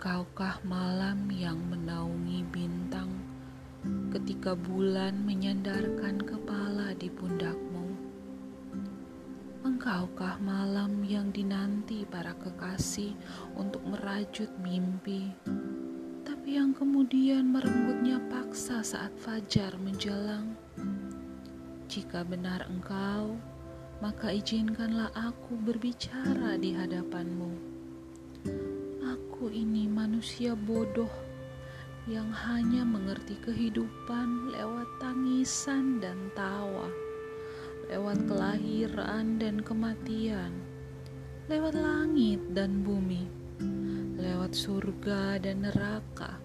Engkaukah malam yang menaungi bintang ketika bulan menyandarkan kepala di pundakmu? Engkaukah malam yang dinanti para kekasih untuk merajut mimpi, tapi yang kemudian merenggutnya paksa saat fajar menjelang? Jika benar engkau, maka izinkanlah aku berbicara di hadapanmu manusia bodoh yang hanya mengerti kehidupan lewat tangisan dan tawa, lewat kelahiran dan kematian, lewat langit dan bumi, lewat surga dan neraka,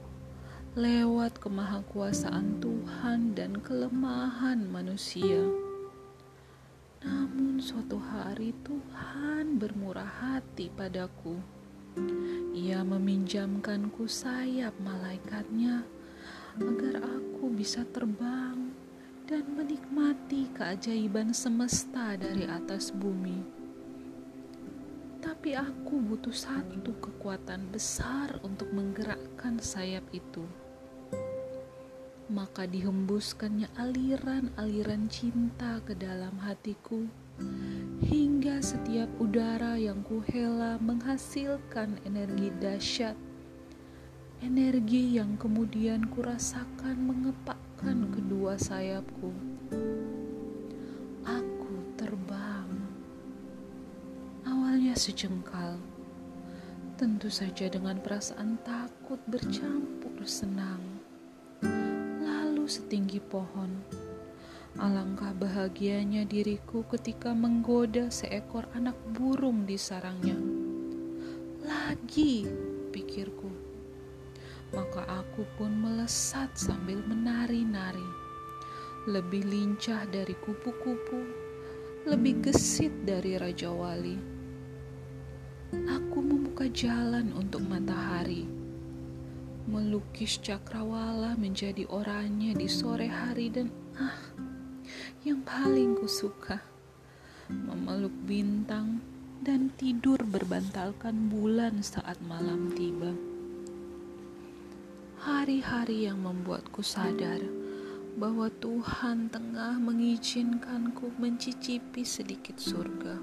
lewat kemahakuasaan Tuhan dan kelemahan manusia. Namun, suatu hari Tuhan bermurah hati padaku ia meminjamkanku sayap malaikatnya agar aku bisa terbang dan menikmati keajaiban semesta dari atas bumi. Tapi aku butuh satu kekuatan besar untuk menggerakkan sayap itu. Maka dihembuskannya aliran-aliran cinta ke dalam hatiku hingga setiap udara yang kuhela menghasilkan energi dahsyat, energi yang kemudian kurasakan mengepakkan kedua sayapku. Aku terbang. Awalnya sejengkal, tentu saja dengan perasaan takut bercampur senang. Lalu setinggi pohon Alangkah bahagianya diriku ketika menggoda seekor anak burung di sarangnya. Lagi, pikirku. Maka aku pun melesat sambil menari-nari. Lebih lincah dari kupu-kupu, lebih gesit dari Raja Wali. Aku membuka jalan untuk matahari melukis cakrawala menjadi oranye di sore hari dan ah yang paling kusuka. Memeluk bintang dan tidur berbantalkan bulan saat malam tiba. Hari-hari yang membuatku sadar bahwa Tuhan tengah mengizinkanku mencicipi sedikit surga.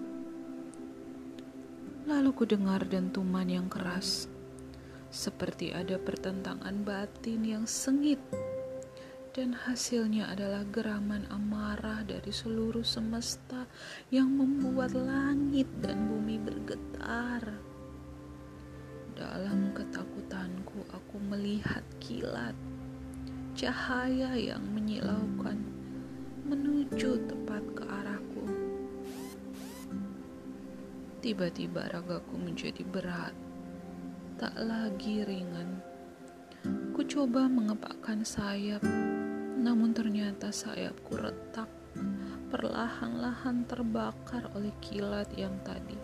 Lalu ku dengar dentuman yang keras, seperti ada pertentangan batin yang sengit dan hasilnya adalah geraman amarah dari seluruh semesta yang membuat langit dan bumi bergetar. Dalam ketakutanku, aku melihat kilat cahaya yang menyilaukan menuju tepat ke arahku. Tiba-tiba ragaku menjadi berat, tak lagi ringan. Ku coba mengepakkan sayap namun ternyata sayapku retak, perlahan-lahan terbakar oleh kilat yang tadi.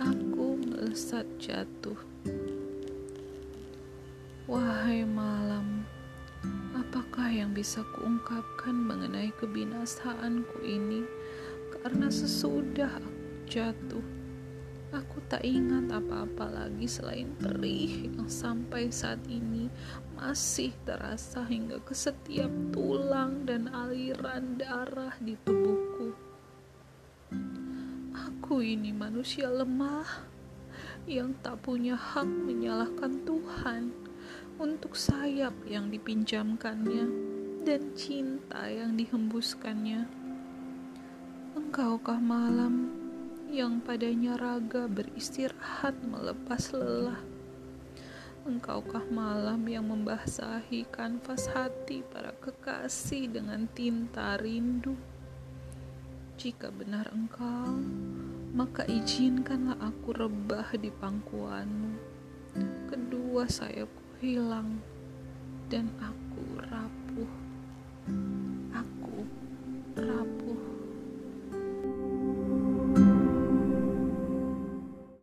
Aku melesat jatuh. Wahai malam, apakah yang bisa kuungkapkan mengenai kebinasaanku ini? Karena sesudah aku jatuh, Aku tak ingat apa-apa lagi selain perih yang sampai saat ini masih terasa hingga ke setiap tulang dan aliran darah di tubuhku. Aku ini manusia lemah yang tak punya hak menyalahkan Tuhan untuk sayap yang dipinjamkannya dan cinta yang dihembuskannya. Engkaukah malam yang padanya raga beristirahat melepas lelah. Engkaukah malam yang membasahi kanvas hati para kekasih dengan tinta rindu? Jika benar engkau, maka izinkanlah aku rebah di pangkuanmu. Kedua sayapku hilang, dan aku